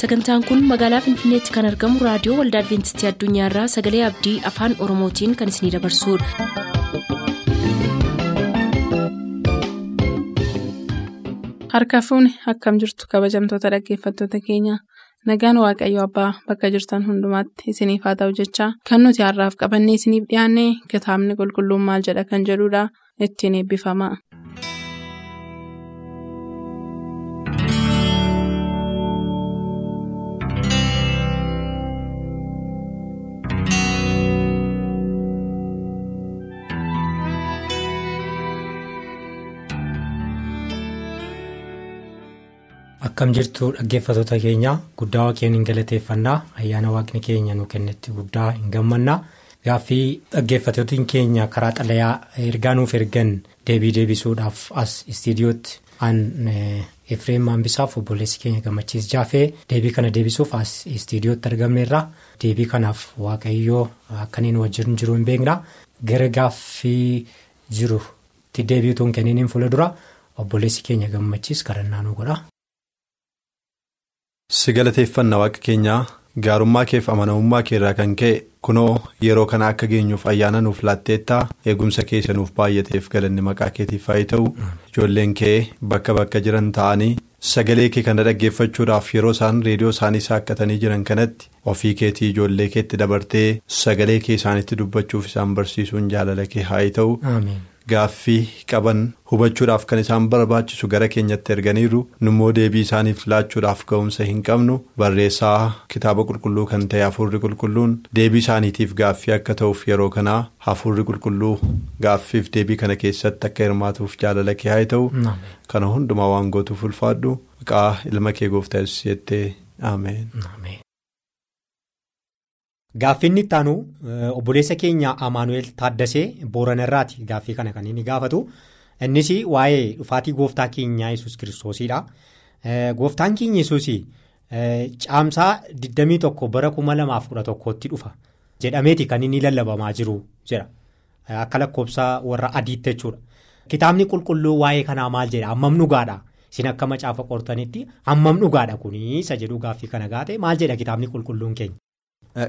sagantaan kun magaalaa finfinneetti kan argamu raadiyoo waldaa adventistii addunyaarraa sagalee abdii afaan oromootiin kan isinidabarsudha. harka fuuni akkam jirtu kabajamtoota dhaggeeffattoota keenya nagaan waaqayyo abbaa bakka jirtan hundumaatti isiniif haa ta'u jechaa kan nuti har'aaf qabannee isiniif dhiyaanne kitaabni qulqulluun maal jedha kan jedhudha ittiin eebbifama. Akkam jirtu dhaggeeffattoota keenya? Guddaa waaqeen hin galateeffannaa ayyaana waaqni keenya nu kennetti guddaa hin gammannaa gaaffii dhaggeeffattoonni keenya karaa xalayaa ergaa nuuf ergan deebii deebisuudhaaf as istiidiyootti aan efreem maambisaaf obboleessi keenya gammachiis jaafee deebii kana deebisuuf as istiidiyootti argameerra deebii kanaaf waaqayyoo akkaniin wajjin jiru hin beekna. Gara gaaffii jirutti deebiituun kenniin fuula dura obboleessi keenya gammachiis kadhannaa nu godha. Si galateeffanna waaqa keenyaa gaarummaa keef amanamummaa keerraa kan ka'e kunoo yeroo kana akka geenyuuf ayyaana nuuf laatteettaa eegumsa keessa nuuf baay'ateef galanni maqaa keetiif haa ta'u ijoolleen kee bakka bakka jiran ta'anii sagalee kee kana dhaggeeffachuudhaaf yeroo isaan reediyoo isaanii saaqqatanii jiran kanatti ofii keetii ijoollee keetti dabartee sagalee kee isaanitti dubbachuuf isaan barsiisuun jaalala kee haa ta'u. Gaaffii qaban hubachuudhaaf kan isaan barbaachisu gara keenyatti erganiiru. Nummoo deebii isaaniif laachuudhaaf ga'umsa hin qabnu. Barreessaa kitaaba qulqulluu kan ta'e hafuurri qulqulluun. Deebii isaaniitiif gaaffii akka ta'uuf yeroo kanaa hafuurri qulqulluu gaaffiif deebii kana keessatti akka hirmaatuuf jaalala kee haa ta'u. Kana hundumaa waan gootuuf ulfaadhu. Maqaa ilma kee gooftaa yesuus jettee ameen. Gaaffiin itti aanu obboleessa keenya Amaanu'eel Taaddasee Booranarraati gaaffii kana kan inni gaafatu innis waa'ee dhufaatii gooftaa keenyaa yesus kiristoosiidha. Gooftaan keenya yesus caamsaa 21 bara 2011tti dhufa jedhameeti kan inni lallabamaa jiru jira akka lakkoofsa warra adiitti jechuudha. Kitaabni qulqulluu waa'ee kanaa maal jedha hammam dhugaadha isin akka macaafa qortanitti hammam dhugaadha kuni isa jedhu gaaffii kana gaate maal jedha kitaabni qulqulluun keenya.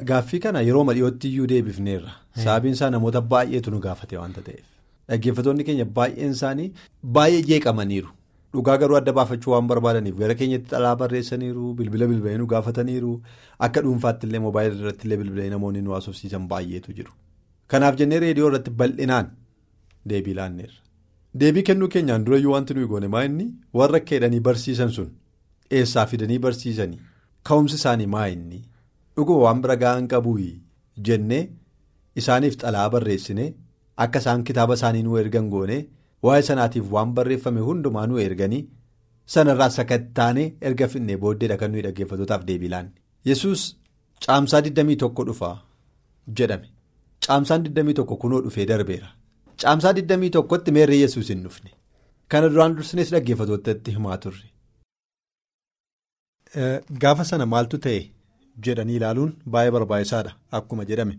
Gaaffii kana yeroo madhiyootti iyyuu deebifneerra sababiin isaa namoota baay'eetu nu gaafate waanta ta'eef. Dhaggeeffattoonni keenya baay'een isaanii baay'ee jeeqamaniiru. Dhugaa garuu adda baafachuu waan barbaadaniif gara keenyatti xalaa barreessaniiru bilbila bilbilanii nu gaafataniiru. Akka dhuunfaatti illee moobaayilii irratti illee bilbilanii namoonni nu haasofsiisan baay'eetu jiru. Kanaaf jennee reediyoo irratti bal'inaan deebii laanneerra deebii kennuu keenyaan durayyuu wanti nuyi goone maa inni? Warra akka jedhanii barsiisan sun eessaa fidanii barsiisanii? Ka'umsi isaanii maa dhuguma waan bira ga'an qabuuyi jennee isaaniif xalaa barreessine akka isaan kitaaba isaanii nu ergan goone waa'ee sanaatiif waan barreeffame hundumaa nu erganii sanarraa sakattaanee erga finnee booddeedha kan nuyi dhaggeeffatootaaf deebii laanne. Yesuus caamsaa 21 dhufa jedhame caamsaan 21 kunoo dhufee darbeera caamsaa 21tti meerree Yesuus hin dhufne kana duraan dursinees dhaggeeffatootatti himaa turre. Gaafa sana maaltu ta'e. Jedhanii ilaaluun baay'ee barbaachisaadha akkuma jedhame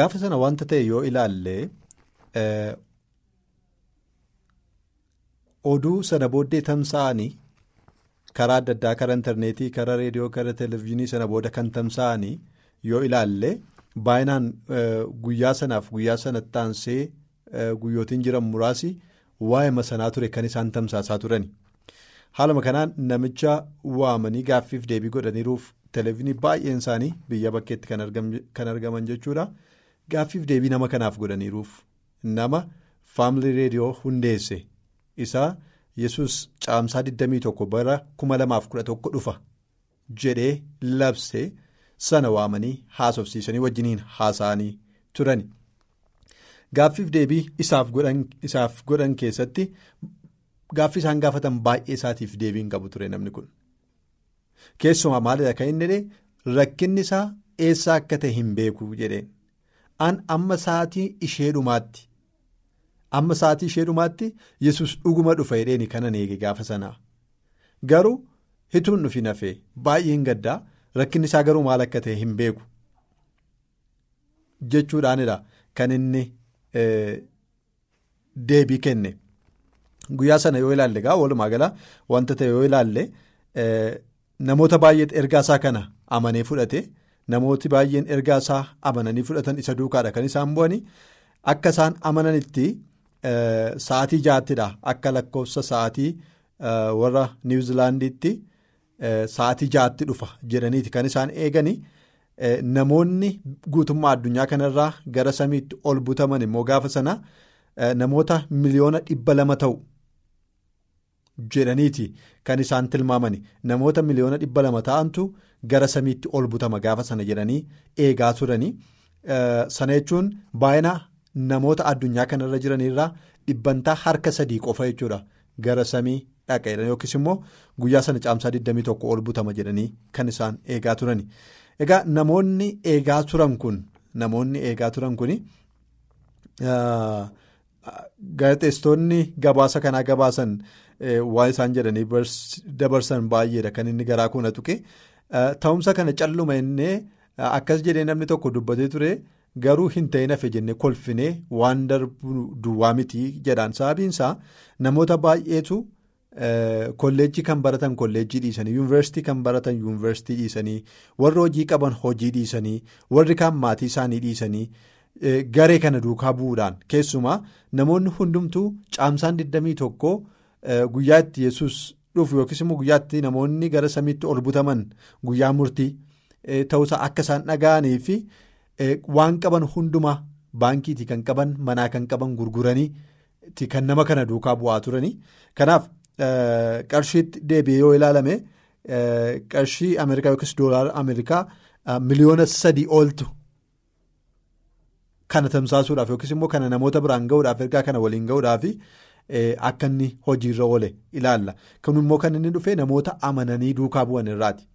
gaafa sana wanta ta'e yoo ilaalle oduu sana booddee tamsa'anii karaa adda addaa karaa intarneetii karaa reediyoo karaa televezyiinii sana booda kan tamsa'anii yoo ilaalle baay'inaan guyyaa sanaaf guyyaa sanatti aansee guyyootiin jiran muraasi waa'ee sanaa ture kan isaan tamsaasaa turani. haaluma kanaan namicha waamanii gaaffiif deebii godhaniiruuf televezyiinii baay'een isaanii biyya bakkeetti kan argaman jechuudha. Gaaffiif deebii nama kanaaf godhaniiruuf. Nama faamilii reediyoo hundeesse. Isaa yesus caamsaa 21 bara 2011 dhufa jedhee labse sana waamanii haasofsiisanii wajjiniin haasa'anii turani. Gaaffiif deebii isaaf godhan keessatti. Gaaffii isaan gaafatan baay'ee isaatiif deebiin qabu ture namni kun keessumaa maalidha kan inni jedhee rakkinni isaa eessaa akka ta'e hin beeku jedheen an amma sa'aatii ishee dhumaatti. Amma sa'aatii ishee dhumaatti yesus dhuguma dhufa jedheeni kanan eege gaafa sanaa garuu hituun nufi nafee baay'ee hin gaddaa rakkinni isaa garuu maal akka ta'e hin beeku. Jechuudhaanidha kan inni deebii kenne. Guyyaa sana yoo ilaalle egaa walumaa gala wanta ta'e yoo ilaalle namoota baay'ee ergaa isaa kana amanee fudhate namooti baay'een ergaa isaa amananii fudhatan isa duukaadha kan isaan bu'anii akka isaan amananitti sa'aatii ja'attidha akka lakkoofsa sa'aatii warra niwuzilaandiitti sa'aatii ja'atti dhufa jedhaniiti kan isaan eeganii. Namoonni guutummaa addunyaa kanarraa gara samiitti ol butaman immoo gaafa sana namoota miliyoona dhibba lama ta'u jedhaniiti. Kan isaan tilmaamani namoota miliyoona dhibba lama ta'antu gara samiitti ol butama gaafa sana jedhanii eegaa turanii. Sana jechuun baay'ina namoota addunyaa kanarra jiranirraa dhibbantaa harka sadii qofa jechuudha. Gara samii dhaqeedha yookiis immoo guyyaa sana caamsaa 21 ol butama jedhanii kan isaan eegaa turani. Egaa namoonni eegaa turan kun namoonni eegaa turan kun gaazexeessitoonni gabaasa kanaa gabaasan waan isaan jedhanii dabarsan baay'eedha kan inni garaa kuna tuqe ta'umsa kana calluma innee akkas jedhee namni tokko dubbatee ture garuu hin ta'in hafe jennee kolfinee waan darbu duwwaa miti jedhaan sababiinsaa namoota baay'eetu. Kolleejjii kan baratan kolleejjii dhiisanii yuunivarsiitii kan baratan yuunivarsiitii dhiisanii warri hojii qaban hojii dhiisanii warri kaan maatii isaanii dhiisanii garee kana duukaa bu'uudhaan keessumaa namoonni hundumtuu caamsaan 21 guyyaa itti yesus dhufu yookiis immoo guyyaa itti namoonni gara samiitti ol butaman guyyaa murtii ta'uusaa akka isaan dhaga'anii fi waan qaban hundumaa baankiitii kan qaban manaa kan qaban gurguranii kan nama kana duukaa bu'aa turanii kanaaf. Qarshiitti deebi'ee yoo ilaalame qarshii Ameerikaa yookiis doolaara Ameerikaa miliyoona sadii ooltu kana tamsaasuudhaaf yookiis immoo kana namoota biraan gahuudhaaf ergaa kana waliin gahuudhaaf akka inni hojiirra oole ilaalla. Kun immoo kan inni dhufee namoota amananii duukaa bu'an irraati.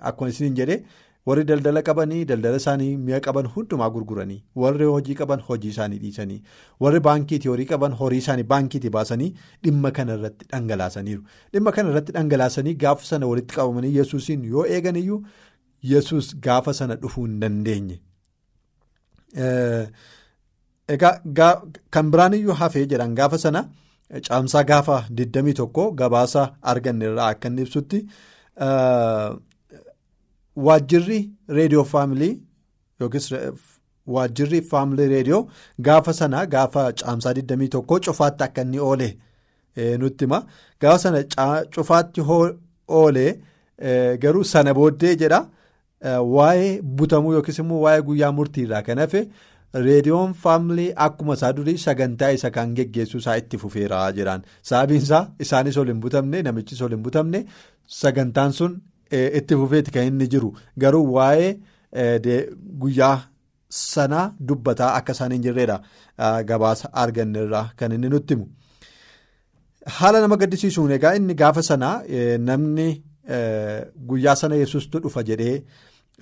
Akkuma isiniin jedhee warri daldala qabanii daldala isaanii mi'a qaban hundumaa gurguranii warri hojii qaban hojii isaanii dhiisanii warri baankiitii horii qaban horii isaanii baankiitii baasanii dhimma kana irratti dhangalaasaniiru dhimma kana irratti dhangalaasanii gaafa sana walitti qabamanii yesuusiin yoo eeganiyyuu yesus gaafa sana dhufuu hin dandeenye. Egaa kan biraan iyyuu hafee jedhan gaafa sana caamsaa gaafa 21 gabaasa arganne irraa akka inni ibsutti. Waajjirri reediyoo faamilii yookiis waajjirri faamilii reediyoo gaafa sana gaafa caamsaa 21 cufaatti akka inni oole nutti hima. Gaafa sana cufaatti oole garuu sana booddee jedha waa'ee butamuu yookiis immoo waa'ee guyyaa murtiirraa kan hafe reediyoon faamilii akkuma isaa durii sagantaa isa kan geggeessuu isaa itti fufeera jedhaan sababiinsaa isaanis ol hin butamne namichis ol hin butamne sagantaan sun. Itti fufeeti kan inni jiru garuu waa'ee guyyaa sanaa dubbataa akka isaan hin jirredha gabaasa arganne irraa kan inni nutti himu. Haala nama gaddisiisuun egaa inni gaafa sanaa namni guyyaa sana yesustu dhufa jedhee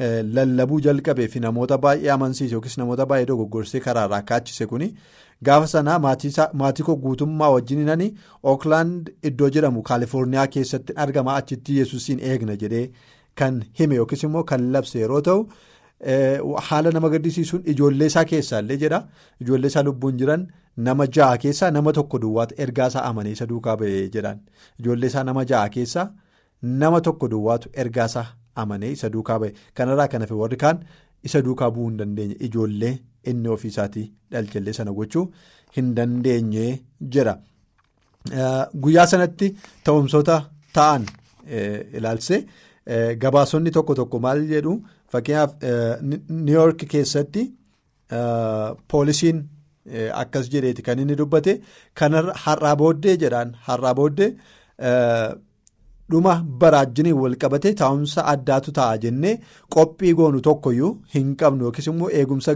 lallabuu jalqabee fi namoota baay'ee amansiise yookiis namoota baay'ee dogoggorsee karaarraa kaachise kuni. Gaafa sanaa maatii koo guutummaa wajjin Ookland iddoo jedhamu Kaalifoorniyaa keessatti argama achitti yesuusiin eegna jedhee kan hime yookiis immoo kan labse yeroo ta'u haala nama gaddisiisuun ijoollee isaa keessaallee jedha ijoollee isaa lubbuun jiran nama ja'a keessaa nama tokko duwwaatu ergaa isaa amanee isa duukaa ba'ee jedhaan ijoollee isaa nama ja'a keessaa nama tokko duwwaatu ergaa isaa amanee isa duukaa ba'e kanarraa kan hafe warri kaan isa duukaa bu'uu hin dandeenye ijoollee. Inni ofiisaatii dhalchallee sana gochuu hin dandeenye jira. Guyyaa sanatti ta'umsoota ta'an ilaalse gabaasonni tokko tokko maal jedhu fakkeenyaaf niiwoork keessatti poolisiin akkas jedheeti kan inni dubbate kan har'aa booddee jedhaan har'aa booddee dhuma baraajjiniin wal qabate taa'umsa addaatu ta'a jennee qophii goonu tokkoyyuu hin qabnu yookiis immoo eegumsa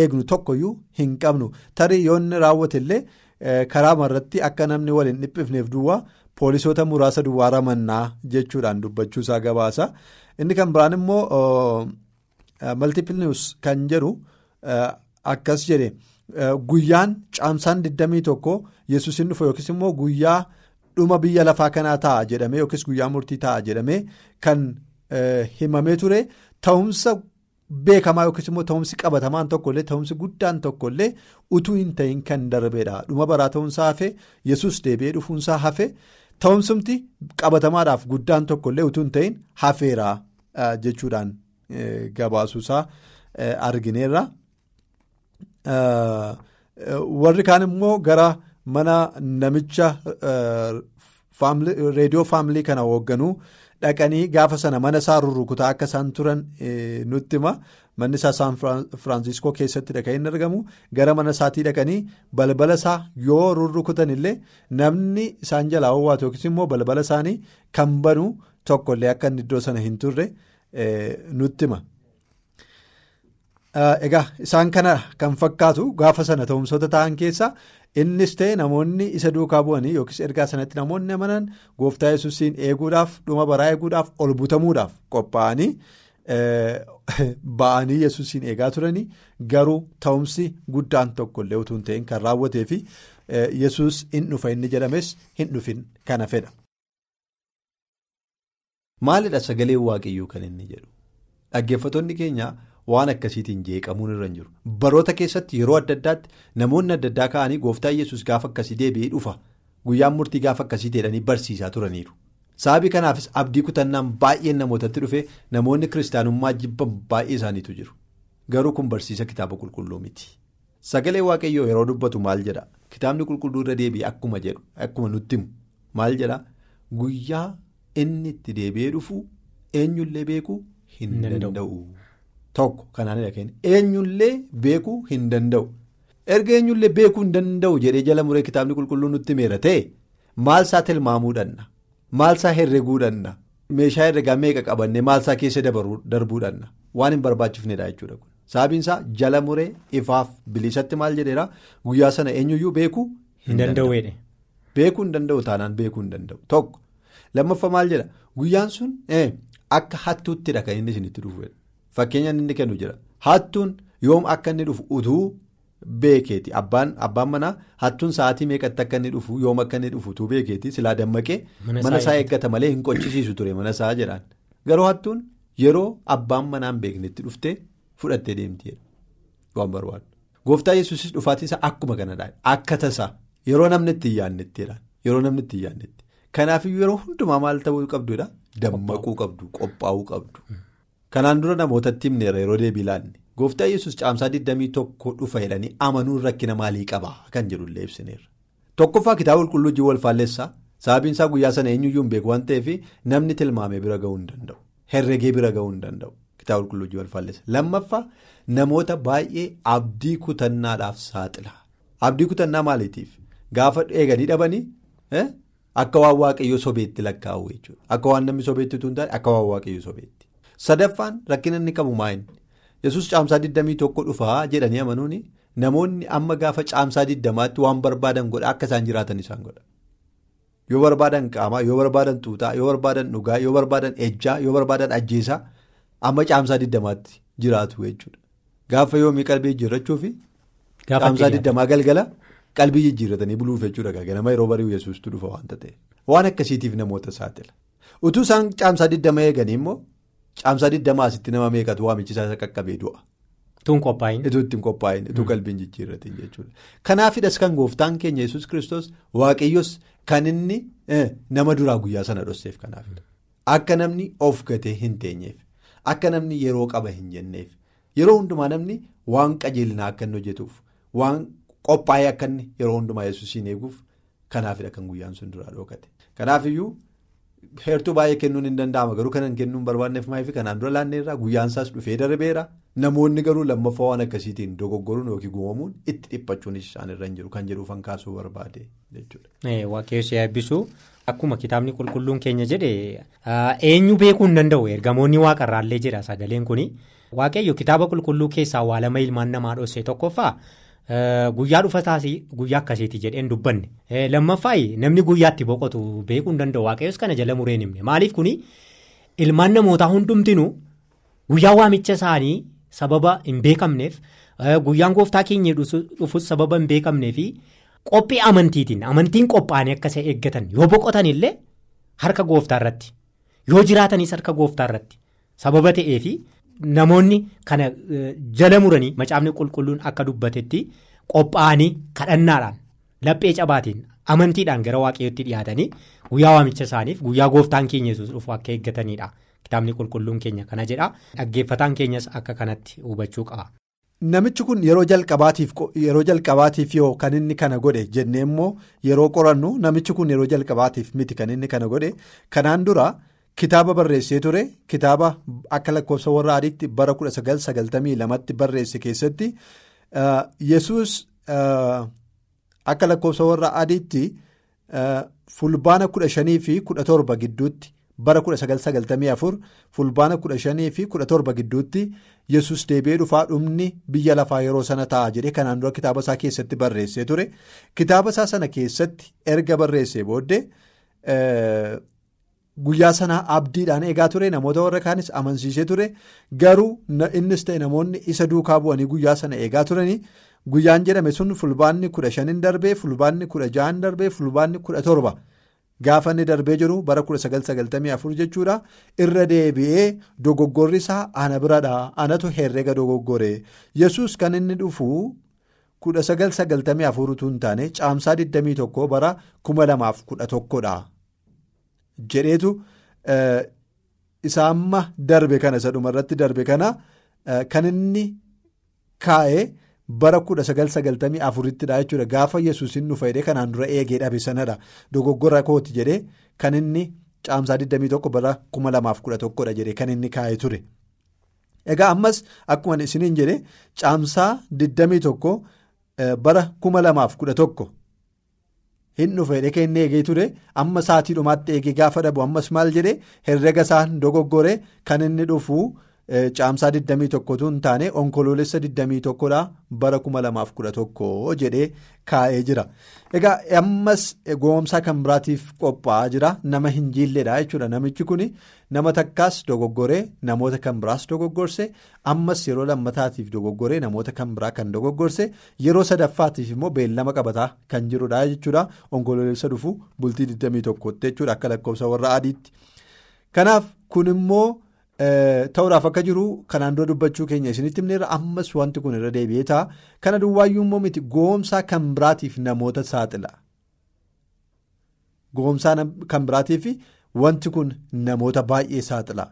eegnu tokkoyyuu hin qabnu tarii yoonni raawwate illee karaa marratti akka namni wal hin dhiphifneef duwwaa poolisoota muraasa duwwaa ramannaa jechuudhaan dubbachuusaa gabaasa inni kan biraan immoo maltiipil niwus kan jedhu akkas jedhe guyyaan caamsaan 21 yesuusin dhufa yookiis immoo guyyaa. Dhuma biyya lafaa kanaa ta'a jedhamee yookiis guyyaa murtii ta'a jedhamee kan himamee ture ta'umsa beekamaa yookiis immoo ta'umsi qabatamaan tokkollee ta'umsi guddaan tokkollee utuu hin ta'in kan darbeedha dhuma baraa ta'uunsaa hafe yesus deebi'ee dhufuunsaa hafe ta'umsumti qabatamaadhaaf guddaan tokkollee utuu hin ta'in hafeeraa jechuudhaan gabaasuusaa argineerra. warri kaan immoo gara mana namicha reediyoo faamilii kana hoogganuu dhaqanii gaafa sana mana isaa rurrukutaa akka isaan turan nutti hima manni isaa saan firaansiskoo keessatti dhaqanii hin argamu gara mana isaatii dhaqanii balbala isaa yoo rurrukutan illee namni isaan jalaa hoowwaatu yookiis immoo balbala isaanii kan banu tokkollee akka iddoo sana hin turre nutti hima. Egaa isaan kana kan fakkaatu gaafa sana ta'umsoota ta'an keessa innis ta'e namoonni isa duukaa bu'anii yookiis ergaa sanatti namoonni amanan gooftaa yesuusiin eeguudhaaf dhuma baraa eeguudhaaf ol butamuudhaaf qophaa'anii ba'anii yesuusiin eegaa turanii garuu ta'umsi guddaan tokkollee utuu hin ta'in kan raawwatee fi yesuus hin dhufa inni jedhames hin dhufin kana fedha. Maalidha sagaleen waaqayyoo kan inni jedhu dhaggeeffattoonni keenya. Waan akkasiitiin jeeqamuun irra hin jiru. Baroota keessatti yeroo adda addaatti namoonni adda addaa ka'anii gooftaa yesus gaafa akkasii deebi'ee dhufa guyyaan murtii gaafa akkasii jedhanii barsiisaa turaniiru. Sababii kanaafis abdii kutannaan baay'een namootatti dhufe namoonni kiristaanummaa jibban baay'ee isaaniitu jiru. Garuu kun barsiisa kitaaba qulqulluu miti. Sagalee waaqayyoo yeroo dubbatu maal jedha? Kitaabni qulqulluu irra deebi'ee akkuma jedhu akkuma nutti maal jedha? Guyyaa inni itti deebi'ee dhufu eenyullee beekuu hin danda'u. Tokko kanaanidha keenya eenyullee beekuu hin danda'u. Erga eenyullee beekuu hin danda'u jedhee jala muree kitaabni qulqulluu nutti meera ta'e maalsaa tilmaamuu danna maalsaa herreguu danna meeshaa herregaa meeqa qabannee maalsaa keessa darbuu danna waan hin barbaachifnedha jechuudha kun. Sababiinsaa jala muree ifaaf bilisatti maal jedheera? Guyyaa sana eenyuyyuu beekuu hin danda'u. Beekuu hin danda'u taanaan beekuu hin danda'u. Tokko lammaffaa maal jedha? Guyyaan sun akka hattuuttidha kan inni isinitti dhufu. Fakkeenyaan inni kennu jira. Hattuun yoom akka inni dhufu utuu beekeeti. Abbaan manaa hattuun sa'aatii meeqatti akka inni dhufu yoom akka inni dhufu utuu beekeeti? Silaa dammaqee mana isaa eeggata. malee hin qochisiisu ture mana isaa jedhaan. Garuu hattuun yeroo abbaan manaan beeknetti dhuftee fudhattee deemti waan barbaadu. Gooftaa yesuusis dhufaatii isaa akkuma kanadha akka tasaa. Yeroo namni itti hin yaadnettidha yeroo namni itti hin yaadnetti. Kanaafiyyuu yeroo hundumaa maal ta'uu qabdudha dammaquu qabdu qophaa'uu qabdu. Kanaan dura namootatti himneera yeroo deebii ilaanne gooftaa yesus caamsaa 21 dhufa jedhanii amanuun rakkina maalii qaba? Kan jedhullee ibsineerra. Tokkoffaa kitaaba qulqulluu wajjin wal faalleessaa sababiin isaa guyyaa sana eenyuyyuu hin beeku waan ta'eef namni tilmaamee bira gahuu hin danda'u. Herregee bira gahuu hin danda'u. Kitaaba qulqulluu wajjin wal faalleessa. Lammaffaa namoota baay'ee abdii kutannaadhaaf saaxila. Abdii kutannaa maaliitiif? Gaafa eeganii dhabanii akka waan waaqayyoo sobeetti lakkaa'u jechuudha. Akka waan namni sobeetti hin taane akka waan waaqayyoo sobeetti. Sadaffaan rakkina inni qabu maayini yesus caamsaa 21 dhufaa jedhanii amanuuni namoonni amma gaafa caamsaa 20tti waan barbaadan godha akka isaan jiraatan isaan godha. Yoo barbaadan qaamaa yoo barbaadan xuuxaa yoo barbaadan dhugaa yoo barbaadan ejjaa yoo barbaadan ajjeesaa amma caamsaa 20tti jiraatu jechuudha. Gaafa yoomii qalbii jijjiirrachuufi caamsaa 20 galgala qalbii jijjiirratanii buluuf jechuudha ganama yeroo bari'u yesuustu dhufa waanta ta'e waan akkasiitiif namoota saaxila utuu isaan caamsaa 20 eeganii immoo. Caamsaa 20 asitti nama meeqatu waamichi isaa qaqqabee du'a. Tuun qophaa'in. Ituu ittiin qophaa'in ituu qalbiin jijjiirratin jechuudha. Kanaafidhas kan gooftaan keenya yesus kristos waaqayyos kan inni nama duraa guyyaa sana dhosseef kanaafidha. Akka namni of gatee hin teenyeef akka namni yeroo qaba hin jenneef yeroo hundumaa namni waan qajeelinaa akka inni hojjetuuf waan qophaa'ee akka inni yeroo hundumaa yesuusiin eeguuf kanaafidha kan guyyaan sun duraa dhokate. Kanaafiyyuu. Heertuu baay'ee kennuun hin danda'ama. Garuu kanan kennuun barbaanneef maayiif kanaan dura laanneerraa guyyaan isaas dhufee darbeera namoonni garuu lammaffaa waan akkasiitiin dogoggoruun yookiin gumamuun itti dhiphachuunis isaanirra hin jiru. Kan jedhuuf kan kaasuu barbaade jechuudha. Waaqayyoon eebbisu akkuma kitaabni qulqulluun keenya jedhe eenyu beekuu hin danda'u? Ergamoonni waaqarraallee jedha sagaleen kuni. Waaqayyo kitaaba qulqulluu keessaa waa lama ilmaan namaa dhossee tokkoffaa. Guyyaa dhufataas guyyaa akkasiiti jedheen dubbanne. Lammaffaa namni guyyaatti boqotu beekuu hin danda'u. Waaqayyos kana jala mureen himne. Maaliif kuni? Ilmaan namootaa hundumtinuu guyyaa waamicha isaanii sababa hin beekamneef guyyaan gooftaa keenya dhufus sababa hin beekamneefi qophii amantiitiin amantiin qophaa'anii akka isa eeggatan yoo boqotan illee harka gooftaa irratti yoo jiraatanis harka gooftaa irratti sababa ta'eefi. Namoonni kana jala muranii macaafni qulqulluun akka dubbatetti qophaa'anii kadhannaadhaan laphee cabaatiin amantiidhaan gara waaqayyootti dhiyaatanii guyyaa waamicha isaaniif guyyaa gooftaan keenya yesus dhufu akka eeggatanidha kitaabni qulqulluun keenya kana jedha dhaggeeffataan keenyas akka kanatti hubachuu qaba. Namichi kun yeroo jalqabaatiif yoo kan inni kana godhe jennee immoo yeroo qorannu namichi kun yeroo jalqabaatiif miti kan inni kana godhe kanaan dura kitaaba barreessee ture kitaaba akka lakkoofsa warra adiitti bara 1992tti barreesse keessatti yesus akka lakkoofsa warra adiitti fulbaana 15 fi 17 gidduutti. bara 1994 fulbaana 15 fi 17 gidduutti yesus deebi'ee dhufaa dhumni biyya lafaa yeroo sana ta'a jedhee kanaan dura kitaaba isaa keessatti barreessee ture kitaaba isaa sana keessatti erga barreessee booddee guyyaa sanaa abdiidhaan eegaa ture namoota warra kaanis amansiisee ture. Garuu innis ta'e namoonni isa duukaa bu'anii guyyaa sana eegaa turanii guyyaan jedhame sun fulbaanni 15 darbee fulbaanni 16 darbee fulbaanni 17. Gaafa inni darbee jiru bara 1994 jechuudha. Irra deebi'ee dogoggorri isaa ana biradha. Anatu herrega dogoggore. Yesus kan inni dhufu 1994 utuu hin taane caamsaa 21 bara 2011dha jedheetu isa amma darbe kana isa dhumarratti darbe kana kan inni kaa'ee. bara 1994ttidha jechuudha gaafa yesus hin dhufa jedhee kanaan dura eegee dhabe sanadha dogoggora kooti jedhee kan inni caamsaa 21 bara 2011dha jedhee kan inni kaa'ee ture. Egaa ammas akkuma isiniin jedhee caamsaa 21 bara 2011 hin dhufa jedhee kan inni eegee ture amma sa'aatii dhumaatti eegee gaafa dhabu ammas maal jedhee herrega isaan dogoggore kan inni dhufu. Caamsaa 21 tun taane onkoloolessa 21dha bara 2011 jedhee kaa'ee jira. Egaa ammas goomsaa kan biraatiif qophaa'aa jira. Nama hin jiilleedha jechuudha. Namichi kun nama takkaas dogoggoree namoota kan biraas dogoggorse ammas yeroo lammataatiif dogoggoree namoota kan biraa kan dogoggorse yeroo sadaffaatiif immoo beellama qabataa kan jirudha jechuudha. Onkoloolessa dhufu bultii 21 jechuudha akka lakkoofsa warra adiitti. Kanaaf kun immoo. Ta'uudhaaf akka jiru kanaan dura dubbachuu keenya isinitti himneerra ammas wanti kun irra deebi'ee ta'a. Kana duwwaayyuu immoo miti goomsaa kan biraatiif namoota saaxila. Goomsaa kan biraatiif wanti kun namoota baay'ee saaxila.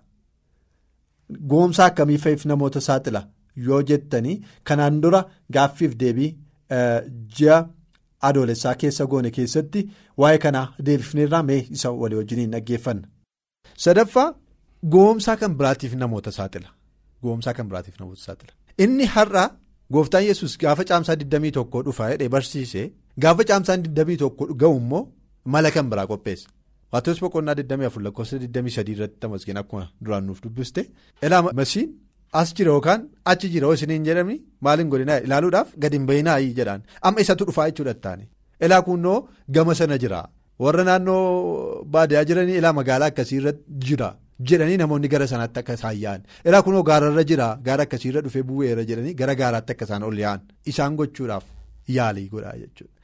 Goomsaa akkamiif namoota saaxila yoo jettanii kanaan dura gaaffiif deebii ji'a adoolessaa keessa goone keessatti waa'ee kanaa deebifneerraa mee isa walii wajjiniin dhaggeeffanna. Sadaffaa. Goomsaa kan biraatiif namoota saaxila. Goomsaa kan biraatiif namoota saaxila. Inni har'a gooftaan yesus gaafa caamsaa 21 dhufa jedhee barsiise gaafa caamsaan 21 ga'u immoo mala kan biraa qopheessa. Waantota boqonnaa 24 lakkoofsa 23 irratti tamasgeen akkuma duraan nuuf dubbiste. Ilaa masiin as jira yookaan achi jira yoo isiniin jedhamni maaliin godhinaa ilaaluudhaaf gadi hin bayinaa jedhaan amma isatu dhufaa jechuudha taane. Ilaa kunnoo gama sana jira. Warra naannoo baadiyyaa jiranii ilaa magaalaa akkasii irratti jira. Jedhanii namoonni gara sanaatti akka isaan yaa'an ilaa kunoo gaararra jira gaara akkasiirra dhufee bu'eera jedhanii gara gaaraatti akka isaan ol yaa'an isaan gochuudhaaf yaalii godhaa jechuudha.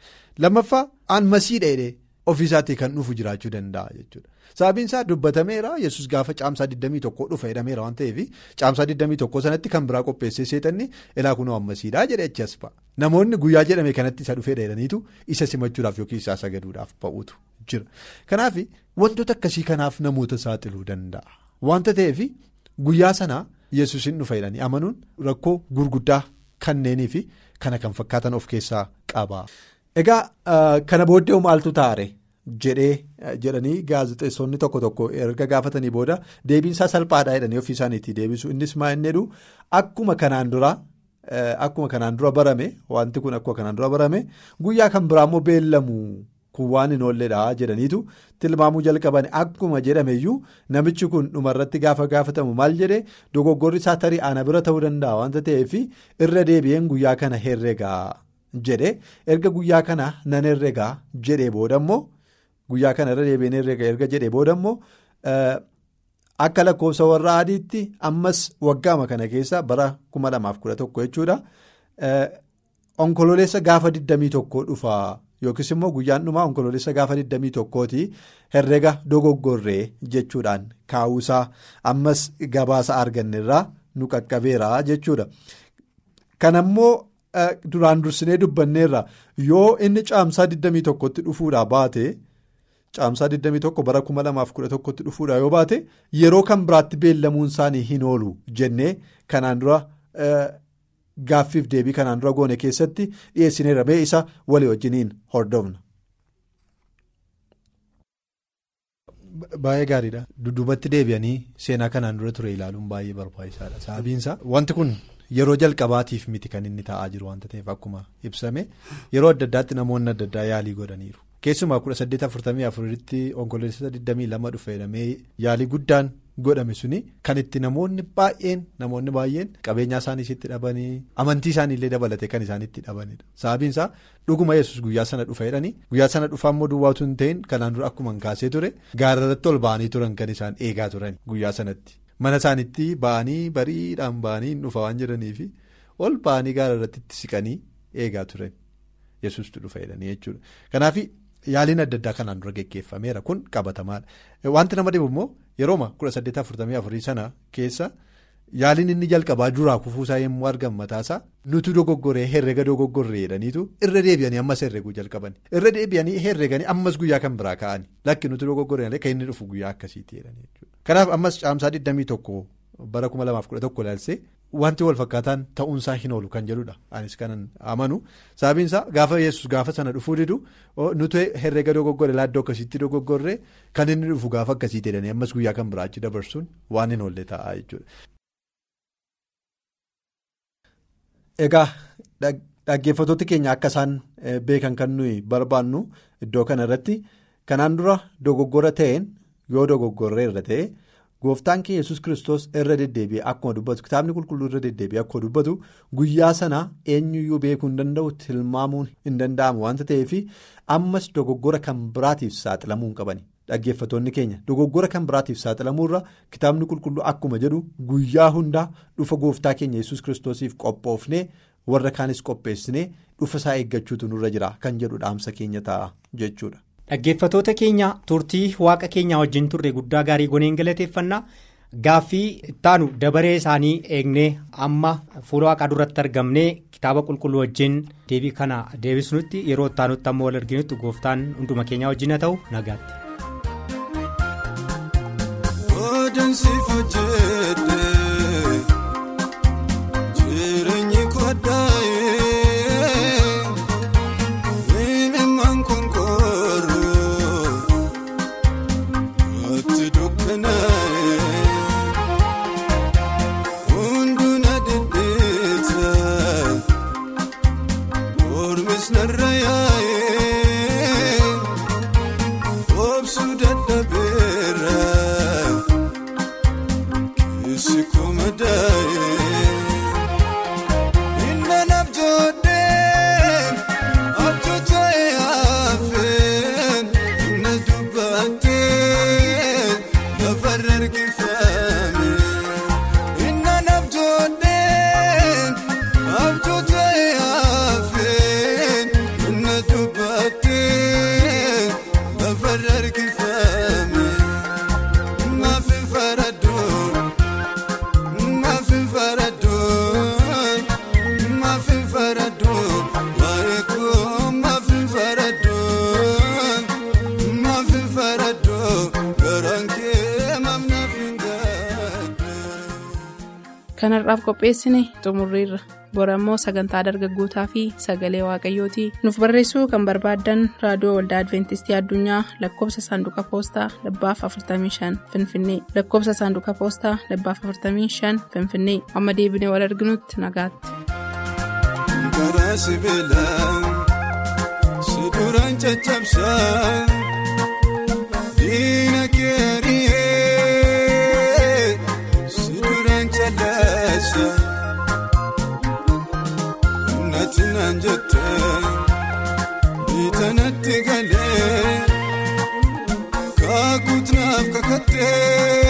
Lammaffaa aan masii dheedhee ofiisaatii kan dhufu jiraachuu danda'a jechuudha. Sababiin isaa dubbatameera yesus gaafa caamsaa 21 dhufa jedhameera waan ta'eef caamsaa 21 sanatti kan biraa qopheessee seetanni ilaa kunoo ammasiidhaa jedhee achi as ba'a. Namoonni guyyaa jedhame kanatti isa dhufee dheedhaniitu isa simachuudhaaf yookiin isaa sagaduudhaaf ba'uutu jira. Kanaaf wantoota akkasii kanaaf namoota saaxiluu danda'a. Wanta ta'eef guyyaa sanaa yesus hin dhufa jedhanii amanuun rakkoo gurguddaa kanneenii fi kana kan fakkaatan of keessaa qaba. Egaa kana booddee maaltu taare jedhee jedhanii gaazexeessonni tokko tokko erga gaafatanii booda deebiinsaa salphaadhaa jedhanii ofii isaaniitti deebisu innis maa inni jedhu akkuma kanaan dura akkuma kanaan dura barame wanti kun akkuma kanaan dura barame guyyaa kan biraa immoo beellamu kun waan hin oolledha jedhaniitu. Tilmaamuu jalqaban akkuma jedhameyyuu namichi kun dhumarratti gaafa gaafatamu maal jedhee dogoggorri isaa tarii ana bira ta'uu danda'a wanta ta'eef irra deebi'een guyyaa kana herregaa. jedhe. Erga guyyaa kana nan herregaa jedhee boodammoo guyyaa kana irra deebiin herrega erga jedhee boodammoo akka lakkoofsa warra adiitti ammas waggaama kana keessa bara 2011 jechuudha. Onkololeessa gaafa 21 dhufa yookiis immoo guyyaan dhumaa onkololeessa gaafa 21ti herrega dogoggorree jechuudhaan kaa'uusaa ammas gabaasa arganneerraa nu qaqqabeera jechuudha kanammoo. duraan dursinee dubbanneerra yoo inni caamsaa 21tti dhufuudhaa baate caamsaa 21 bara 2011tti dhufuudhaa yoo baate yeroo kan biraatti beellamuun isaanii hin oolu jennee kanaan dura gaaffiif deebii kanaan dura goone keessatti dhiyeessineerra mee isa walii wajjiniin hordofna. Baay'ee gaariidha. Dudduubatti deebi'anii seenaa kanaan dura ture ilaaluun baay'ee barbaachisaadha. Sababiinsa wanti kun yeroo jalqabaatiif miti kan inni ta'aa jiru wanta ta'eef akkuma ibsame yeroo adda addaatti namoonni adda addaa yaalii godhaniiru. Keessumaa kudha saddeet afurtamii afuritti onkoloolessa 22 dhufeedhamee yaalii guddaan godhame suni kan itti namoonni baay'een namoonni baay'een qabeenyaa isaanii itti dhabanii amantii isaaniillee dabalatee kan isaanitti dhabanidha. Sababiinsaa dhuguma yesus guyyaa sana dhufa jedhanii guyyaa sana dhufaa immoo duwwaatu hin ta'in kanaan dura akkuma kaasee ture gaararratti ol ba'anii turan kan isaan eegaa turan guyyaa sanatti mana isaanitti ba'anii bariidhaan ba'anii hin dhufa waan jedhaniif ol ba'anii gaararratti siqanii eegaa turan yesustu dhufa jedhanii jechuudha. Kanaaf yaaliin adda addaa kanaan dura geggeeffameera kun qabatamaadha. Wanti nama dhibu immoo yerooma kudha saddeet afurtamii afurii sana keessa yaaliin inni jalqabaa duraa kufuusaa yommuu argan mataasaa nutu dogoggoree herrega dogoggorree jedhaniitu irra deebi'anii ammas herreguu jalqaban irra deebi'anii herreganii ammas guyyaa kan biraa ka'anii lakki nutu dogoggoree kan inni dhufu guyyaa akkasiitti jedhanii jechuudha. Kanaaf ammas caamsaa 21 bara 2011 ilaalsee wanti wal fakkaataan ta'uunsaa hin oolu kan jedhudha anis kanan amanu sababiinsaa gaafa yesus gaafa sana dhufuu didu nuti herrega dogoggoree laaddoo akkasiitti dogoggorree kan inni dhufu gaafa akkasiitti jedhanii ammas guyyaa kan biraa achi dabarsuun waan hin oolle ta'a jechuudha. Egaa dhaggeeffattoota keenya akka isaan beekan kan nuyi barbaannu iddoo kana irratti kanaan dura dogoggora ta'een yoo dogoggorree irra ta'e. Gooftaan kee yesus kristos irra deddeebi'ee akkuma dubbatu kitaabni qulqulluu irra deddeebi'ee akkuma dubbatu guyyaa sana eenyuyyuu beekuu hin danda'u tilmaamuun hin danda'amu wanta ta'eef ammas dogoggora kan biraatiif saaxilamuu hin qabani. Dhaggeeffattoonni keenya dogoggora kan biraatiif saaxilamuurra kitaabni qulqulluu akkuma jedhu guyyaa hundaa dhufa gooftaa keenya yesus kristosiif qophoofnee warra kaanis qopheessinee dhufa isaa eeggachuutu nurra jira kan jedhu dhaamsa keenya ta'a jechuudha. Dhaggeeffatoota keenya turtii waaqa keenyaa wajjin turre guddaa gaarii goneen galateeffannaa gaaffii ittaanu dabaree isaanii eegnee amma fuula waaqaa duratti argamnee kitaaba qulqulluu wajjin deebii kana deebisnutti yeroo ittaanutti amma wal arginutti gooftaan hunduma keenyaa wajjin haa ta'u nagaatti. que kanarraaf qopheessine xumurriirra bora immoo sagantaa dargaggootaa fi sagalee waaqayyooti. Nuuf barreessuu kan barbaaddan raadiyoo waldaa adventistii addunyaa lakkoofsa saanduqa poostaa dhibbaaf 45 finfinnee. Lakkoofsa saanduqa poostaa dhibbaaf 45 finfinnee. Amma deebinee wal arginutti nagaatti. Naan jettee biitanatti galee kaakutnaaf kakattee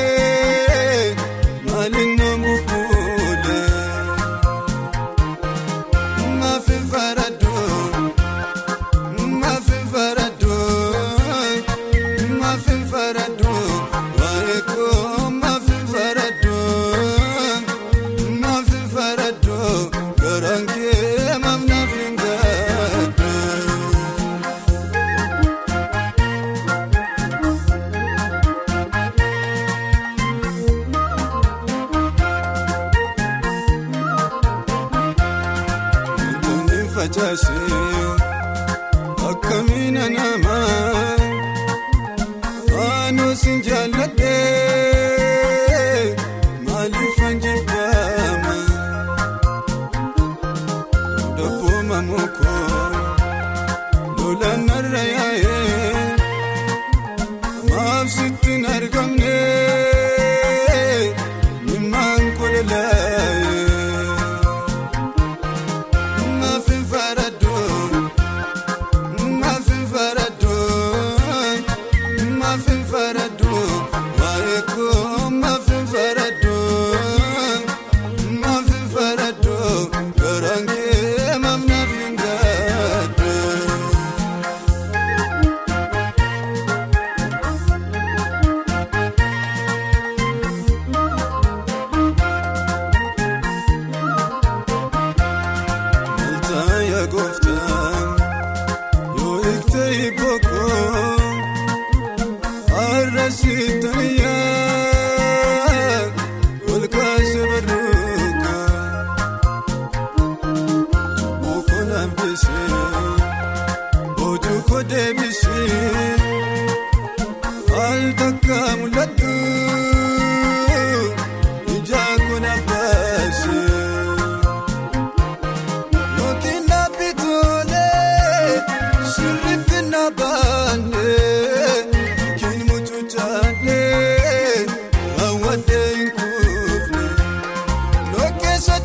facaasee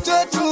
to